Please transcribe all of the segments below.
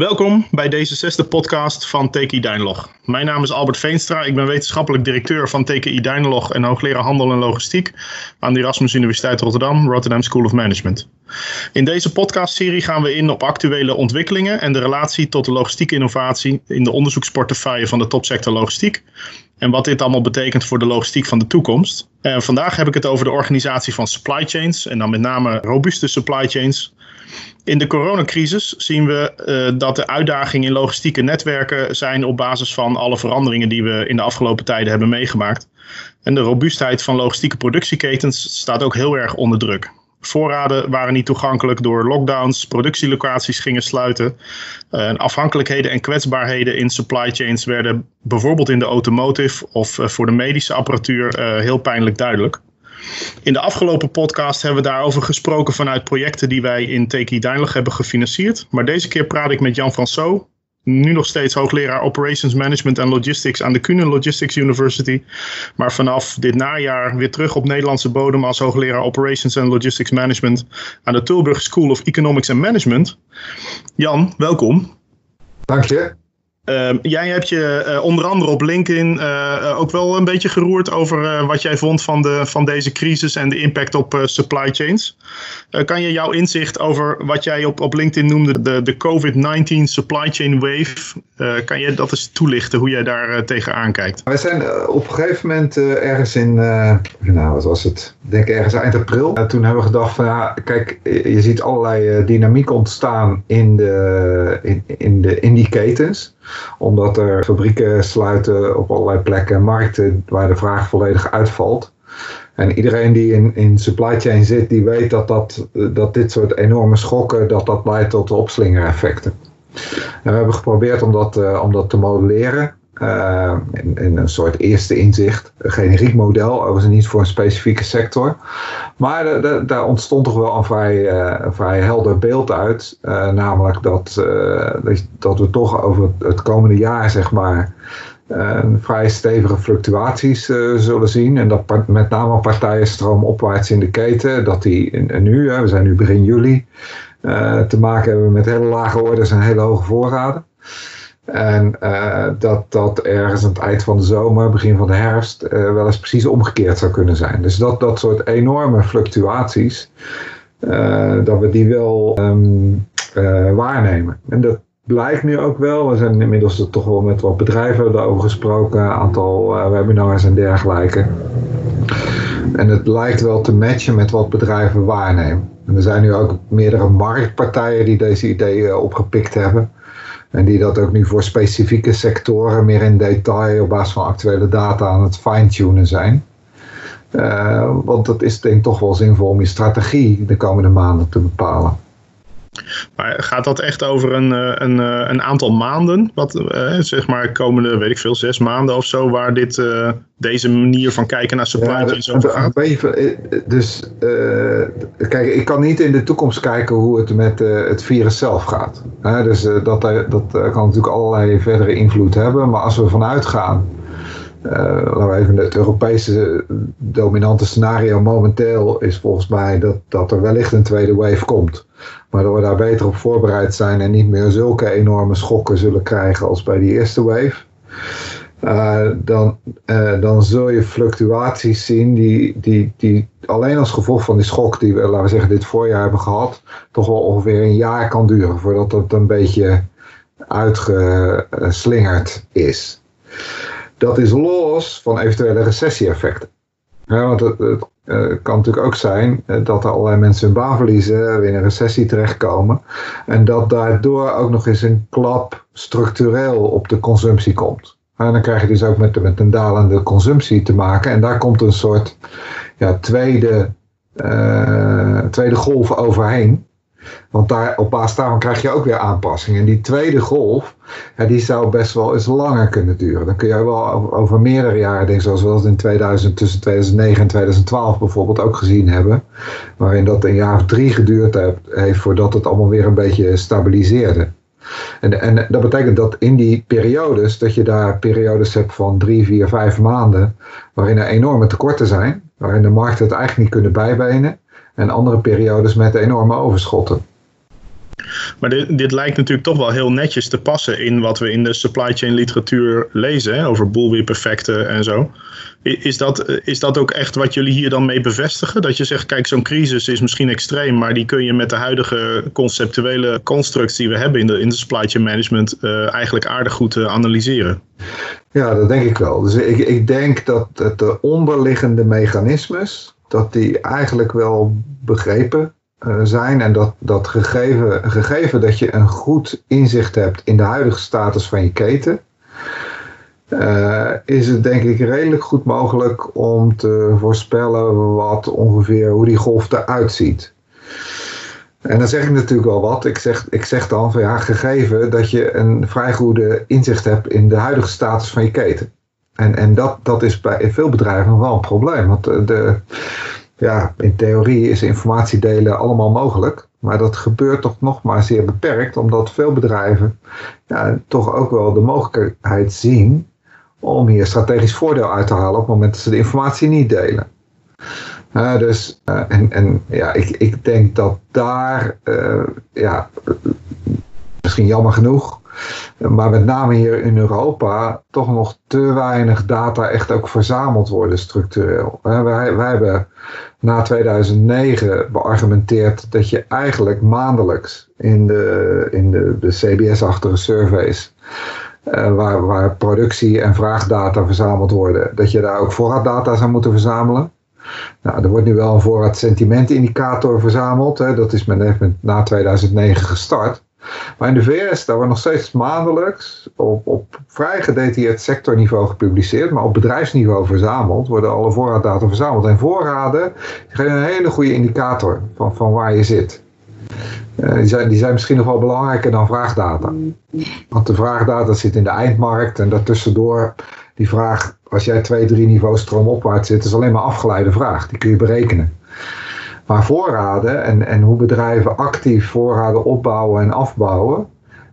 Welkom bij deze zesde podcast van TKI Dynlog. Mijn naam is Albert Veenstra. Ik ben wetenschappelijk directeur van TKI Dynlog en hoogleraar handel en logistiek aan de Erasmus Universiteit Rotterdam, Rotterdam School of Management. In deze podcastserie gaan we in op actuele ontwikkelingen en de relatie tot de logistieke innovatie in de onderzoeksportefeuille van de topsector logistiek. En wat dit allemaal betekent voor de logistiek van de toekomst. En vandaag heb ik het over de organisatie van supply chains en dan met name robuuste supply chains. In de coronacrisis zien we uh, dat de uitdagingen in logistieke netwerken zijn op basis van alle veranderingen die we in de afgelopen tijden hebben meegemaakt. En de robuustheid van logistieke productieketens staat ook heel erg onder druk. Voorraden waren niet toegankelijk door lockdowns, productielocaties gingen sluiten. Uh, afhankelijkheden en kwetsbaarheden in supply chains werden bijvoorbeeld in de automotive of uh, voor de medische apparatuur heel pijnlijk duidelijk. In de afgelopen podcast hebben we daarover gesproken vanuit projecten die wij in TKI Dynlog hebben gefinancierd. Maar deze keer praat ik met Jan François, nu nog steeds hoogleraar Operations Management en Logistics aan de Kunen Logistics University. Maar vanaf dit najaar weer terug op Nederlandse bodem als hoogleraar Operations and Logistics Management aan de Tilburg School of Economics and Management. Jan, welkom. Dank je. Uh, jij hebt je uh, onder andere op LinkedIn uh, ook wel een beetje geroerd over wat jij vond van, de, van deze crisis en de impact op supply chains. kan je jouw inzicht over wat jij op, op LinkedIn noemde de, de COVID-19 supply chain wave, kan je dat eens toelichten hoe jij daar tegenaan kijkt? Wij zijn op een gegeven moment ergens in, nou wat was het, ik denk ergens eind april. toen hebben we gedacht van ja, kijk, je ziet allerlei dynamiek ontstaan in, de, in, in, de, in die ketens omdat er fabrieken sluiten op allerlei plekken, markten waar de vraag volledig uitvalt. En iedereen die in, in supply chain zit, die weet dat, dat, dat dit soort enorme schokken, dat dat leidt tot opslingereffecten. En we hebben geprobeerd om dat, uh, om dat te modelleren. Uh, in, in, een soort eerste inzicht. Een generiek model, overigens niet voor een specifieke sector. Maar daar ontstond toch wel een vrij, uh, vrij helder beeld uit. Namelijk dat, dat we toch over het komende jaar, zeg maar, vrij stevige fluctuaties zullen zien. En dat met name partijen stromen opwaarts in de keten. Dat die nu, we zijn nu begin juli, te maken hebben met hele lage orders en hele hoge voorraden. En uh, dat dat ergens aan het eind van de zomer, begin van de herfst, uh, wel eens precies omgekeerd zou kunnen zijn. Dus dat, dat soort enorme fluctuaties, dat we die wel um, waarnemen. En dat blijkt nu ook wel. We zijn inmiddels toch wel met wat bedrijven daarover gesproken, een aantal webinars en dergelijke. En het lijkt wel te matchen met wat bedrijven waarnemen. En er zijn nu ook meerdere marktpartijen die deze ideeën opgepikt hebben. En die dat ook nu voor specifieke sectoren meer in detail op basis van actuele data aan het fine-tunen zijn. Uh, want dat is denk ik toch wel zinvol om je strategie de komende maanden te bepalen. Maar gaat dat echt over een, eh, een, eh, een aantal maanden? Wat, eh, zeg maar komende, weet ik veel, zes maanden of zo, waar dit, deze manier van kijken naar supply chains ja, over gaat? Dus, uh, kijk, ik kan niet in de toekomst kijken hoe het met uh, het virus zelf gaat. dus dat, dat kan natuurlijk allerlei verdere invloed hebben. Maar als we vanuit gaan laten we even het Europese dominante scenario momenteel is volgens mij dat, dat er wellicht een tweede wave komt. Maar dat we daar beter op voorbereid zijn en niet meer zulke enorme schokken zullen krijgen als bij die eerste wave. Uh, dan, dan zul je fluctuaties zien die, die, die alleen als gevolg van die schok die we, laten we zeggen, dit voorjaar hebben gehad, toch wel ongeveer een jaar kan duren voordat het een beetje uitgeslingerd is. Dat is los van eventuele recessie-effecten. Ja, want het, uh, kan natuurlijk ook zijn uh, dat er allerlei mensen hun baan verliezen, weer in een recessie terechtkomen. En dat daardoor ook nog eens een klap structureel op de consumptie komt. En dan krijg je dus ook met, met een dalende consumptie te maken. En daar komt een soort ja, tweede, uh, tweede golf overheen. Want daar, op basis daarvan krijg je ook weer aanpassingen. En die tweede golf, ja, die zou best wel eens langer kunnen duren. Dan kun je wel over, meerdere jaren denken, zoals we dat in 2000, tussen 2009 en 2012 bijvoorbeeld ook gezien hebben. Waarin dat een jaar of drie geduurd heeft voordat het allemaal weer een beetje stabiliseerde. En, en dat betekent dat in die periodes, dat je daar periodes hebt van drie, vier, vijf maanden, waarin er enorme tekorten zijn, waarin de markten het eigenlijk niet kunnen bijbenen en andere periodes met enorme overschotten. Maar dit, dit, lijkt natuurlijk toch wel heel netjes te passen in wat we in de supply chain literatuur lezen, hè, over bullwhip effecten en zo. Is dat, is dat ook echt wat jullie hier dan mee bevestigen? Dat je zegt, kijk, zo'n crisis is misschien extreem, maar die kun je met de huidige conceptuele constructs die we hebben in de, in de supply chain management uh, eigenlijk aardig goed uh, analyseren. Ja, dat denk ik wel. Dus ik, ik denk dat de onderliggende mechanismes, dat die eigenlijk wel begrepen uh, zijn. En dat, dat gegeven, gegeven dat je een goed inzicht hebt in de huidige status van je keten, uh, is het denk ik redelijk goed mogelijk om te voorspellen wat ongeveer hoe die golf eruit ziet. En dan zeg ik natuurlijk wel wat. Ik zeg, ik zeg dan van ja, gegeven dat je een vrij goede inzicht hebt in de huidige status van je keten. En, en dat, dat is bij veel bedrijven wel een probleem. Want de, ja, in theorie is informatie delen allemaal mogelijk. Maar dat gebeurt toch nog maar zeer beperkt, omdat veel bedrijven ja, toch ook wel de mogelijkheid zien om hier strategisch voordeel uit te halen op het moment dat ze de informatie niet delen. Dus, uh, en, en ja, ik, ik denk dat daar, uh, ja, misschien jammer genoeg, maar met name hier in Europa toch nog te weinig data echt ook verzameld worden structureel. wij, wij hebben na 2009 beargumenteerd dat je eigenlijk maandelijks in de, in de, de CBS-achtige surveys uh, waar, waar productie- en vraagdata verzameld worden, dat je daar ook voorraaddata zou moeten verzamelen. Nou, er wordt nu wel een voorraad sentimentindicator verzameld. Hè. Dat is men na 2009 gestart. Maar in de VS, daar wordt nog steeds maandelijks op, op vrij gedetailleerd sectorniveau gepubliceerd, maar op bedrijfsniveau verzameld, worden alle voorraaddata verzameld. En voorraden geven een hele goede indicator van, van waar je zit. Uh, die, zijn, die zijn misschien nog wel belangrijker dan vraagdata. Want de vraagdata zit in de eindmarkt en daartussendoor die vraag, als jij twee, drie niveaus stroomopwaarts zit, is alleen maar afgeleide vraag. Die kun je berekenen. Maar voorraden en, en hoe bedrijven actief voorraden opbouwen en afbouwen,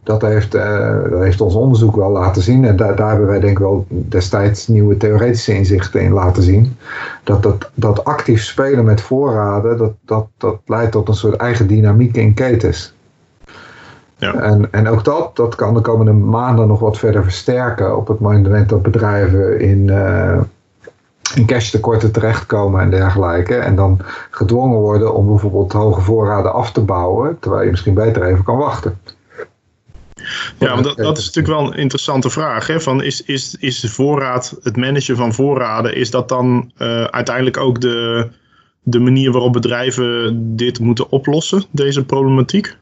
dat heeft, uh, dat heeft ons onderzoek wel laten zien. En daar, daar hebben wij denk ik wel destijds nieuwe theoretische inzichten in laten zien. Dat, dat, dat actief spelen met voorraden, dat, dat, dat leidt tot een soort eigen dynamiek in ketens. Ja. En, en ook dat, dat kan de komende maanden nog wat verder versterken op het moment dat bedrijven in, uh, in tekorten terechtkomen en dergelijke. En dan gedwongen worden om bijvoorbeeld hoge voorraden af te bouwen, terwijl je misschien beter even kan wachten. Ja, want dat, dat is natuurlijk wel een interessante vraag. Hè? Van is, is, is de voorraad, het managen van voorraden, is dat dan uh, uiteindelijk ook de, de manier waarop bedrijven dit moeten oplossen, deze problematiek?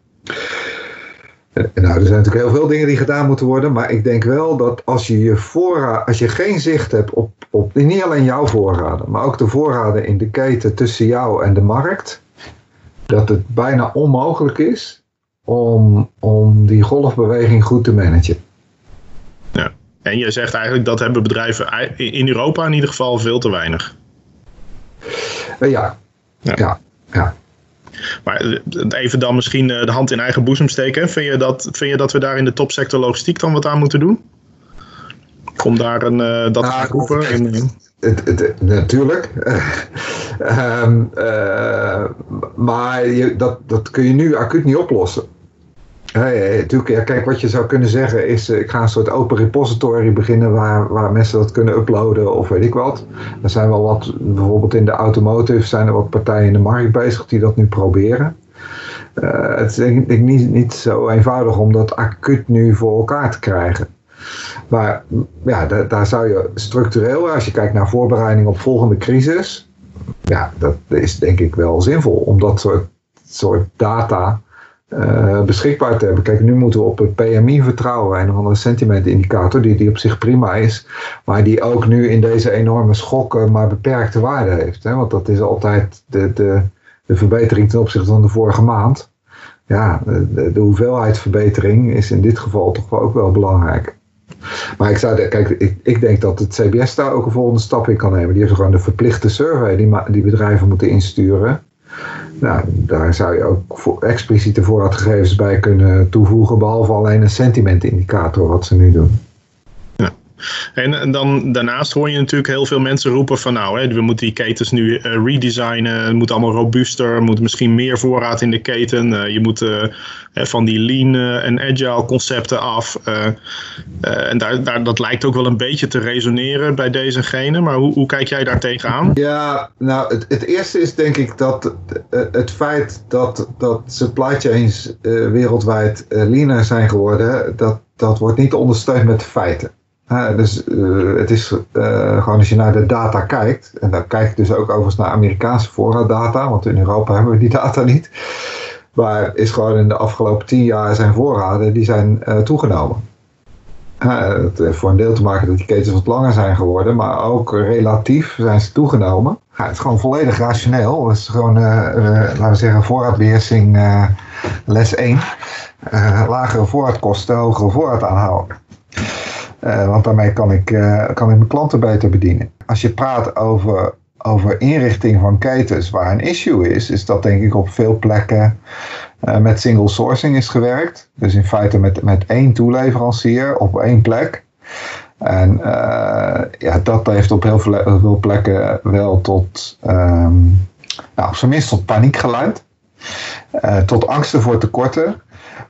Nou, er zijn natuurlijk heel veel dingen die gedaan moeten worden, maar ik denk wel dat als je je voorraad, als je geen zicht hebt op, op niet alleen jouw voorraden, maar ook de voorraden in de keten tussen jou en de markt, dat het bijna onmogelijk is om, om die golfbeweging goed te managen. Ja, en je zegt eigenlijk dat hebben bedrijven in Europa in ieder geval veel te weinig. Ja. ja. ja. ja. Maar eh, even dan misschien eh, de hand in eigen boezem steken. Vind je dat, vind je dat we daar in de topsector logistiek dan wat aan moeten doen? Om daar een, uh, dat nou, te roepen? In, het, het, natuurlijk. um, uh, maar je, dat, dat kun je nu acuut niet oplossen. Natuurlijk, ja, kijk, wat je zou kunnen zeggen is, ik ga een soort open repository beginnen waar, waar mensen dat kunnen uploaden of weet ik wat. Er zijn wel wat, bijvoorbeeld in de automotive zijn er wat partijen in de markt bezig die dat nu proberen. Uh, het is denk ik niet, niet zo eenvoudig om dat acuut nu voor elkaar te krijgen. Maar ja, daar, daar zou je structureel, als je kijkt naar voorbereiding op volgende crisis, ja, dat is denk ik wel zinvol om dat soort, soort data uh, beschikbaar te hebben. Kijk, nu moeten we op het PMI vertrouwen, een andere sentimentindicator, die, die op zich prima is, maar die ook nu in deze enorme schokken maar beperkte waarde heeft. Hè? Want dat is altijd de, de, de verbetering ten opzichte van de vorige maand. Ja, de, de hoeveelheid verbetering is in dit geval toch wel ook wel belangrijk. Maar ik, zou, kijk, ik, ik denk dat het CBS daar ook een volgende stap in kan nemen. Die heeft gewoon de verplichte survey die, die bedrijven moeten insturen. Nou, daar zou je ook voor expliciete voorraadgegevens bij kunnen toevoegen, behalve alleen een sentimentindicator wat ze nu doen. En, dan daarnaast hoor je natuurlijk heel veel mensen roepen van nou, hè, we moeten die ketens nu uh, redesignen. Het moet allemaal robuuster. Er moet misschien meer voorraad in de keten. Uh, je moet uh, van die lean en agile concepten af. en daar, daar, dat lijkt ook wel een beetje te resoneren bij deze gene. Maar hoe, hoe kijk jij daar tegenaan? Ja, nou het, het eerste is denk ik dat het feit dat, dat supply chains wereldwijd leaner zijn geworden, dat, dat wordt niet ondersteund met feiten. Dus uh, het is uh, gewoon als je naar de data kijkt, en dan kijk ik dus ook overigens naar Amerikaanse voorraaddata, want in Europa hebben we die data niet. Maar is gewoon in de afgelopen tien jaar zijn voorraden die zijn toegenomen. het heeft voor een deel te maken dat die ketens wat langer zijn geworden, maar ook relatief zijn ze toegenomen. Het is gewoon volledig rationeel. Het is gewoon, laten we zeggen, voorraadbeheersing les 1. lagere voorraadkosten, hogere voorraad aanhouden. Uh, want daarmee kan ik, uh, kan ik mijn klanten beter bedienen. Als je praat over, over inrichting van ketens waar een issue is, is dat denk ik op veel plekken uh, met single sourcing is gewerkt. Dus in feite met, met één toeleverancier op één plek. En ja, dat heeft op heel veel, plekken wel tot, um, nou, op zijn minst tot paniek geleid. tot angsten voor tekorten.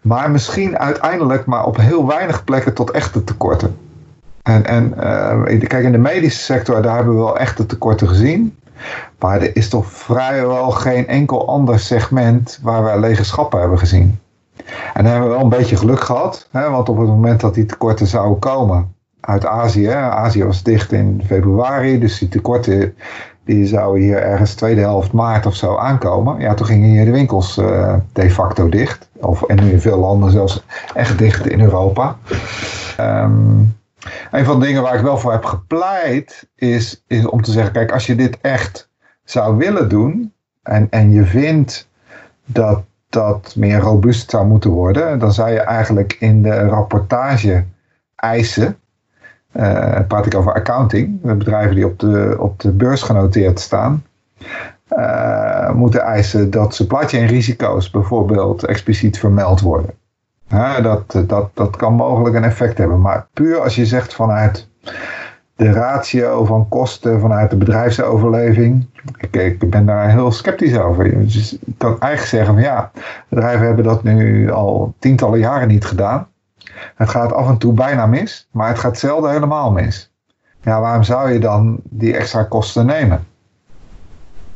Maar misschien uiteindelijk maar op heel weinig plekken tot echte tekorten. En, en uh, kijk, in de medische sector, daar hebben we wel echte tekorten gezien. Maar er is toch vrijwel geen enkel ander segment waar we lege schappen hebben gezien. En dan hebben we wel een beetje geluk gehad, hè, want op het moment dat die tekorten zouden komen uit Azië, Azië was dicht in februari, dus die tekorten die zouden hier ergens tweede helft maart of zo aankomen. Ja, toen gingen hier de winkels uh, de facto dicht. Of, en nu in veel landen zelfs echt dicht in Europa. Um, een van de dingen waar ik wel voor heb gepleit is, is om te zeggen, kijk, als je dit echt zou willen doen en, en je vindt dat dat meer robuust zou moeten worden, dan zou je eigenlijk in de rapportage eisen, praat ik over accounting, bedrijven die op de, op de beurs genoteerd staan, uh, moeten eisen dat supply chain risico's bijvoorbeeld expliciet vermeld worden. Dat, dat, dat kan mogelijk een effect hebben. Maar puur als je zegt vanuit de ratio van kosten, vanuit de bedrijfsoverleving. Ik, ik ben daar heel sceptisch over. Ik kan eigenlijk zeggen van ja, bedrijven hebben dat nu al tientallen jaren niet gedaan. Het gaat af en toe bijna mis, maar het gaat zelden helemaal mis. Ja, waarom zou je dan die extra kosten nemen?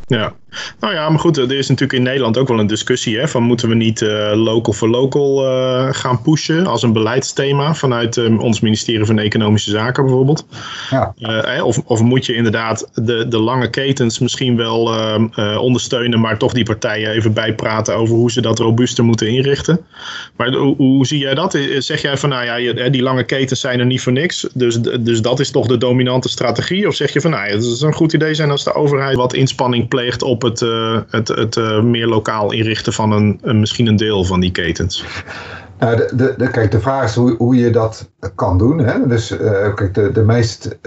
Ja, nou ja, maar goed, er is natuurlijk in Nederland ook wel een discussie hè, van moeten we niet uh, local for local uh, gaan pushen als een beleidsthema vanuit uh, ons ministerie van Economische Zaken bijvoorbeeld. Ja. of, of moet je inderdaad de, de lange ketens misschien wel ondersteunen, maar toch die partijen even bijpraten over hoe ze dat robuuster moeten inrichten. Maar hoe, hoe zie jij dat? Zeg jij van nou ja, die lange ketens zijn er niet voor niks, dus, dus dat is toch de dominante strategie? Of zeg je van nou ja, het is een goed idee zijn als de overheid wat inspanning pleegt op het, uh, het, uh, meer lokaal inrichten van een, een, misschien een deel van die ketens? Nou, de, de, kijk, de vraag is hoe, hoe je dat kan doen. Hè? Dus uh, kijk, de, de meest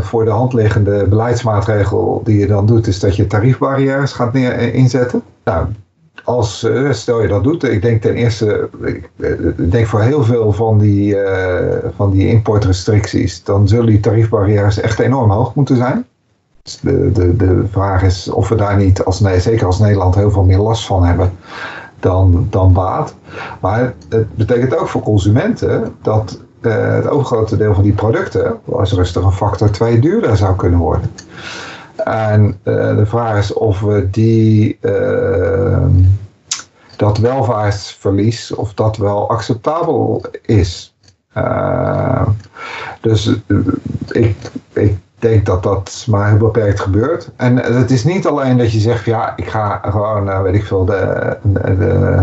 voor de hand liggende beleidsmaatregel die je dan doet, is dat je tariefbarrières gaat neer, inzetten. Nou, als, stel je dat doet, ik denk ten eerste, ik, denk voor heel veel van die, van die importrestricties, dan zullen die tariefbarrières echt enorm hoog moeten zijn. De, de, de vraag is of we daar niet, als, nee, zeker als Nederland, heel veel meer last van hebben dan, dan baat. Maar het betekent ook voor consumenten dat uh, het overgrote deel van die producten als rustig een factor 2 duurder zou kunnen worden. En uh, de vraag is of we die, uh, dat welvaartsverlies, of dat wel acceptabel is. dus ik, ik denk dat dat maar heel beperkt gebeurt. En het is niet alleen dat je zegt, ja, ik ga gewoon, uh, weet ik veel, de, de,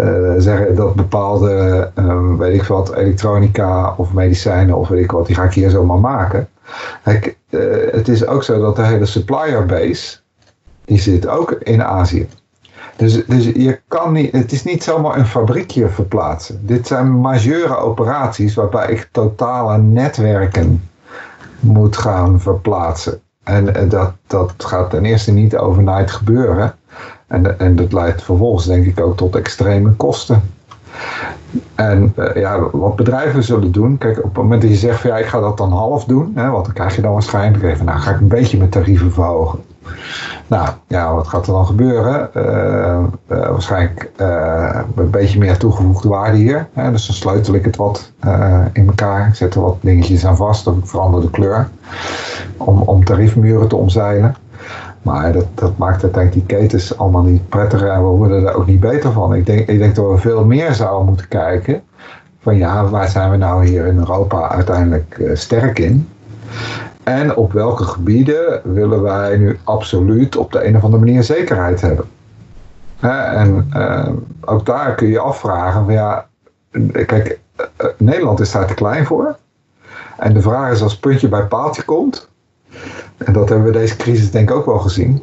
uh, zeggen dat bepaalde, um, weet ik wat, elektronica of medicijnen of weet ik wat, die ga ik hier zomaar maken. Kijk, uh, het is ook zo dat de hele supplier base, die zit ook in Azië. Dus, dus je kan niet, het is niet zomaar een fabriekje verplaatsen. Dit zijn majeure operaties waarbij ik totale netwerken moet gaan verplaatsen. En dat, dat gaat ten eerste niet overnight gebeuren. En, en dat leidt vervolgens denk ik ook tot extreme kosten. En ja, wat bedrijven zullen doen, kijk, op het moment dat je zegt van ja, ik ga dat dan half doen, hè, want dan krijg je dan waarschijnlijk even, nou ga ik een beetje mijn tarieven verhogen. Nou ja, wat gaat er dan gebeuren? Uh, uh, waarschijnlijk uh, een beetje meer toegevoegde waarde hier. Hè? Dus dan sleutel ik het wat in elkaar. Ik zet er wat dingetjes aan vast of ik verander de kleur. Om, om tariefmuren te omzeilen. Maar dat, dat maakt uiteindelijk die ketens allemaal niet prettiger en we worden er ook niet beter van. Ik denk, ik denk dat we veel meer zouden moeten kijken. Van ja, waar zijn we nou hier in Europa uiteindelijk sterk in? En op welke gebieden willen wij nu absoluut op de een of andere manier zekerheid hebben? en uh, ook daar kun je afvragen, van ja, kijk, uh, Nederland is daar te klein voor. En de vraag is als puntje bij paaltje komt, en dat hebben we deze crisis denk ik ook wel gezien,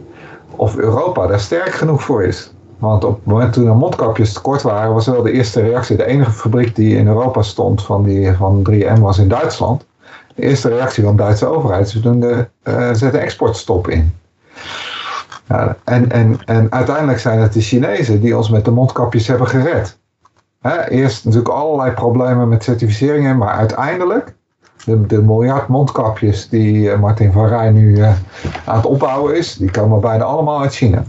of Europa daar sterk genoeg voor is. Want op het moment toen er mondkapjes tekort waren, was wel de eerste reactie. De enige fabriek die in Europa stond van, die, van 3M was in Duitsland. Eerste reactie van de Duitse overheid. Ze doen de, uh, zetten exportstop in. En, en, en uiteindelijk zijn het de Chinezen die ons met de mondkapjes hebben gered. eerst natuurlijk allerlei problemen met certificeringen, maar uiteindelijk de, de miljard mondkapjes die uh, Martin van Rij nu uh, aan het opbouwen is, die komen bijna allemaal uit China.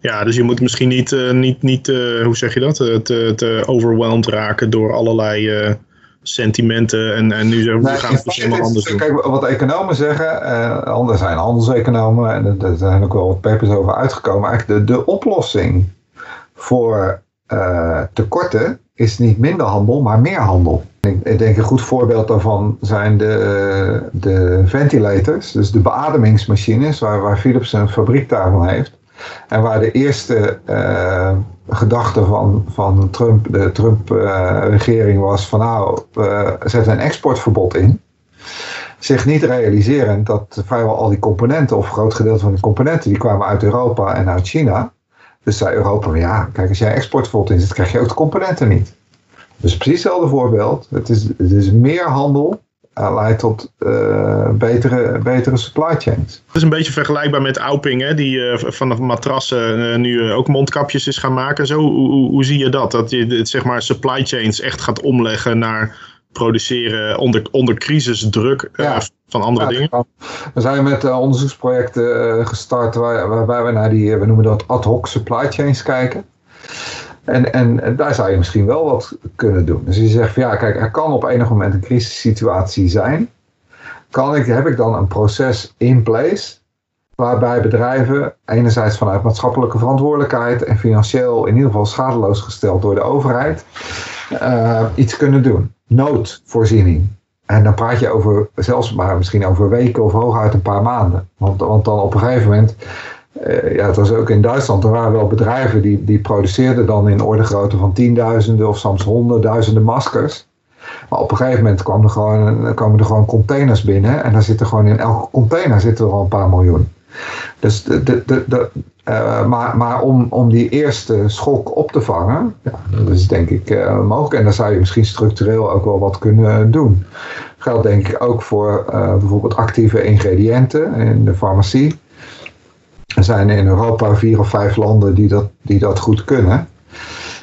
Ja, dus je moet misschien niet, niet, niet hoe zeg je dat, te, te overwhelmed raken door allerlei sentimenten en, en nu zeggen we, gaan het helemaal anders doen. Kijk, wat economen zeggen, uh, er zijn handelseconomen en er zijn ook wel wat papers over uitgekomen. Eigenlijk de, de oplossing voor uh, tekorten is niet minder handel, maar meer handel. Ik, ik, denk een goed voorbeeld daarvan zijn de, de ventilators, dus de beademingsmachines, waar, waar Philips een fabriek daarvan heeft. En waar de eerste uh, gedachte van, van Trump, de Trump-regering uh, was van nou, uh, zet een exportverbod in. Zich niet realiserend dat vrijwel al die componenten, of groot gedeelte van die componenten, die kwamen uit Europa en uit China. Dus zei Europa, ja, kijk, als jij exportverbod inzet, krijg je ook de componenten niet. Dus precies hetzelfde voorbeeld. Het is, het is meer handel leidt tot uh, betere, betere supply chains. Het is een beetje vergelijkbaar met Auping, hè, die uh, van de matrassen nu ook mondkapjes is gaan maken. Zo, hoe, hoe, hoe zie je dat? Dat je het, zeg maar, supply chains echt gaat omleggen naar produceren onder, onder crisisdruk ja. van andere ja, dingen? We zijn met onderzoeksprojecten gestart waar, waarbij we naar die, we noemen dat ad hoc supply chains kijken. En, en, daar zou je misschien wel wat kunnen doen. Dus je zegt van ja, kijk, er kan op enig moment een crisissituatie zijn. Kan ik, heb ik dan een proces in place waarbij bedrijven enerzijds vanuit maatschappelijke verantwoordelijkheid en financieel in ieder geval schadeloos gesteld door de overheid uh, iets kunnen doen. Noodvoorziening. En dan praat je over, zelfs maar misschien over weken of hooguit een paar maanden. Want, want dan op een gegeven moment uh, ja, het was ook in Duitsland, er waren wel bedrijven die, die produceerden dan in orde grootte van tienduizenden of soms honderdduizenden maskers. Maar op een gegeven moment kwamen er gewoon, kwamen er gewoon containers binnen en daar zitten gewoon in elke container zitten er al een paar miljoen. Dus de, de, de, de uh, maar, maar om, om die eerste schok op te vangen, ja, dat is denk ik uh, mogelijk. En daar zou je misschien structureel ook wel wat kunnen doen. Geldt denk ik ook voor bijvoorbeeld actieve ingrediënten in de farmacie. Er zijn in Europa vier of vijf landen die dat, die dat goed kunnen.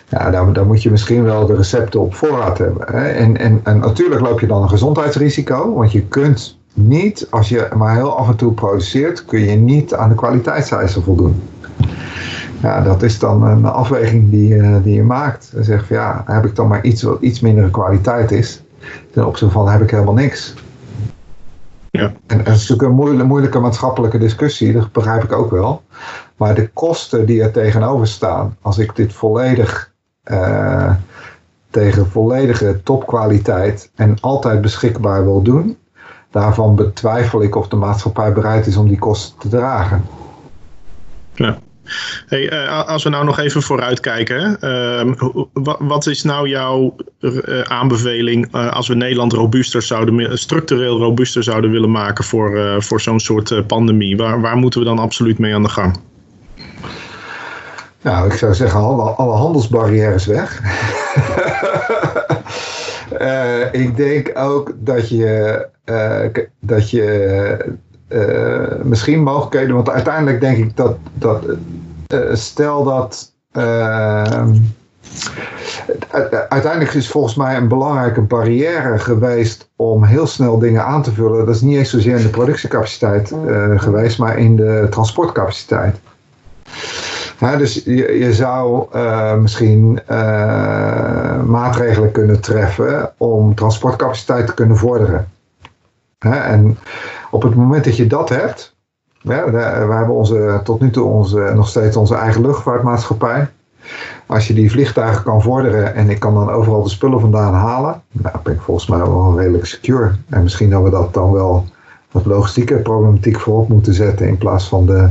Ja, dan moet je misschien wel de recepten op voorraad hebben. Hè? En, en, en natuurlijk loop je dan een gezondheidsrisico, want je kunt niet, als je maar heel af en toe produceert, kun je niet aan de kwaliteitseisen voldoen. Ja, dat is dan een afweging die, die je maakt. Dan zeg je ja, heb ik dan maar iets wat iets mindere kwaliteit is, ten opzichte van heb ik helemaal niks. Ja. En dat is natuurlijk een moeilijke, moeilijke maatschappelijke discussie, dat begrijp ik ook wel. Maar de kosten die er tegenover staan, als ik dit volledig uh, tegen volledige topkwaliteit en altijd beschikbaar wil doen, daarvan betwijfel ik of de maatschappij bereid is om die kosten te dragen. Ja. Hey, uh, als we nou nog even vooruitkijken, uh, wat is nou jouw uh, aanbeveling uh, als we Nederland robuuster zouden, structureel robuuster zouden willen maken voor, voor zo'n soort pandemie? Waar, waar moeten we dan absoluut mee aan de gang? Nou, ik zou zeggen, alle, alle handelsbarrières weg. ik denk ook dat je, dat je misschien mogelijkheden, want uiteindelijk denk ik dat, dat uh, stel dat uh, Uiteindelijk is volgens mij een belangrijke barrière geweest om heel snel dingen aan te vullen. Dat is niet eens zozeer in de productiecapaciteit uh, geweest, maar in de transportcapaciteit. dus je, je zou uh, misschien uh, maatregelen kunnen treffen om transportcapaciteit te kunnen vorderen. en op het moment dat je dat hebt, ja, we hebben onze, tot nu toe onze, nog steeds onze eigen luchtvaartmaatschappij. Als je die vliegtuigen kan vorderen en ik kan dan overal de spullen vandaan halen, nou ben ik volgens mij wel redelijk secure. En misschien dat we dat dan wel wat logistieke problematiek voorop moeten zetten in plaats van de,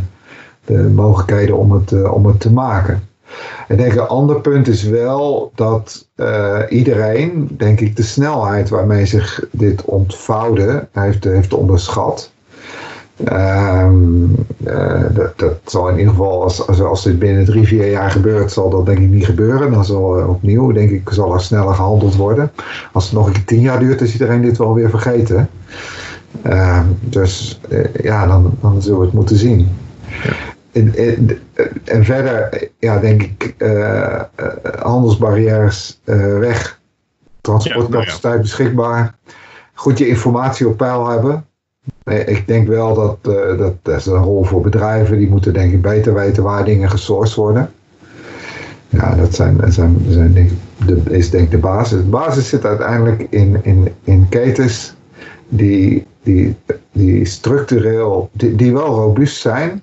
de mogelijkheden om het, uh, om het te maken. En denk een ander punt is wel dat uh, iedereen, denk ik, de snelheid waarmee zich dit ontvouwde heeft, heeft onderschat. Um, uh, dat, dat, zal in ieder geval, als, als, dit binnen drie, vier jaar gebeurt, zal dat denk ik niet gebeuren. Dan zal uh, opnieuw, denk ik, zal er sneller gehandeld worden. Als het nog een keer tien jaar duurt, is iedereen dit wel weer vergeten. Uh, dus uh, ja, dan, dan zullen we het moeten zien. Ja. En, en, en, verder, ja, denk ik, handelsbarrières weg, transportcapaciteit ja, nou ja. beschikbaar, goed je informatie op peil hebben. Ik denk wel dat, uh, dat, dat is een rol voor bedrijven. Die moeten denk ik beter weten waar dingen gesourced worden. Ja, dat, zijn, dat, zijn, zijn denk, de, is denk ik de basis. De basis zit uiteindelijk in, in, in ketens die, die, die structureel, die, die wel robuust zijn,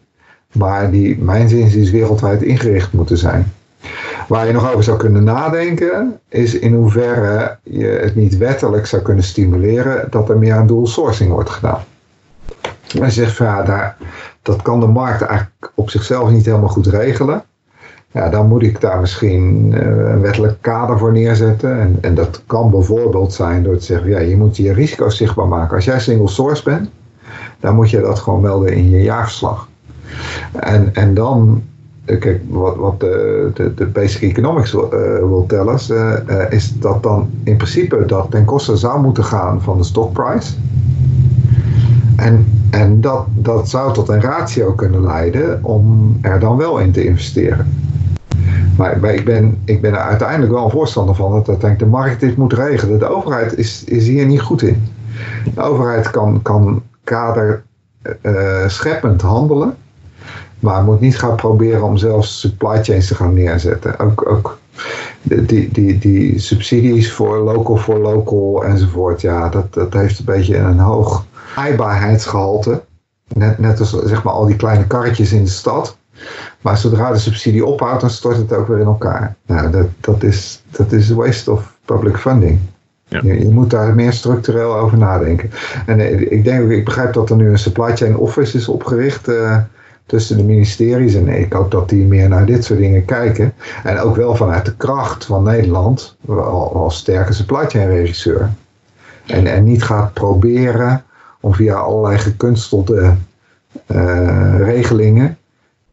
maar die mijn is wereldwijd ingericht moeten zijn. Waar je nog over zou kunnen nadenken, is in hoeverre je het niet wettelijk zou kunnen stimuleren dat er meer aan dual sourcing wordt gedaan. Hij zegt van ja, daar, dat kan de markt eigenlijk op zichzelf niet helemaal goed regelen. Ja, dan moet ik daar misschien uh, een wettelijk kader voor neerzetten. En, en dat kan bijvoorbeeld zijn door te zeggen, ja, je moet je risico's zichtbaar maken. Als jij single source bent, dan moet je dat gewoon melden in je jaarverslag. En, en dan, eh, kijk, wat, wat de, de, basic economics wil tellen, uh, is dat dan in principe dat ten koste zou moeten gaan van de stockprice. En en dat, dat zou tot een ratio kunnen leiden om er dan wel in te investeren. Maar ik ben, ik ben er uiteindelijk wel een voorstander van dat uiteindelijk de markt dit moet regelen. De overheid is, is hier niet goed in. De overheid kan, kan kader scheppend handelen, maar moet niet gaan proberen om zelfs supply chains te gaan neerzetten. Ook, ook die, die, die subsidies voor local voor local enzovoort, ja, dat, dat heeft een beetje een hoog aaibaarheidsgehalte. Net, net als zeg maar al die kleine karretjes in de stad. Maar zodra de subsidie ophoudt, dan stort het ook weer in elkaar. Nou, dat, dat, is, dat is waste of public funding. Ja. Je, je, moet daar meer structureel over nadenken. En eh, ik denk, ik begrijp dat er nu een supply chain office is opgericht uh, tussen de ministeries. En ik hoop dat die meer naar dit soort dingen kijken. En ook wel vanuit de kracht van Nederland als sterke supply chain regisseur. En, en niet gaat proberen om via allerlei gekunstelde uh, regelingen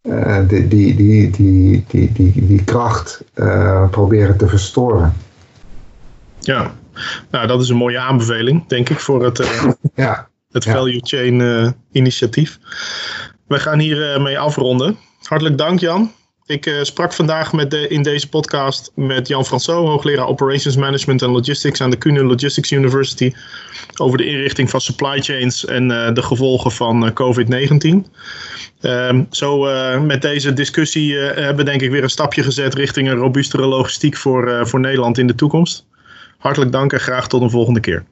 uh, die, die, die, die, die, die, die kracht uh, proberen te verstoren. Ja, nou dat is een mooie aanbeveling, denk ik, voor het, ja. het Value Chain initiatief. We gaan hiermee mee afronden. Hartelijk dank Jan. Ik uh, sprak vandaag met de, in deze podcast met Jan François, hoogleraar Operations Management en Logistics aan de Kuhne Logistics University, over de inrichting van supply chains en uh, de gevolgen van uh, COVID-19. Ehm, zo met deze discussie hebben we denk ik weer een stapje gezet richting een robuustere logistiek voor, voor Nederland in de toekomst. Hartelijk dank en graag tot een volgende keer.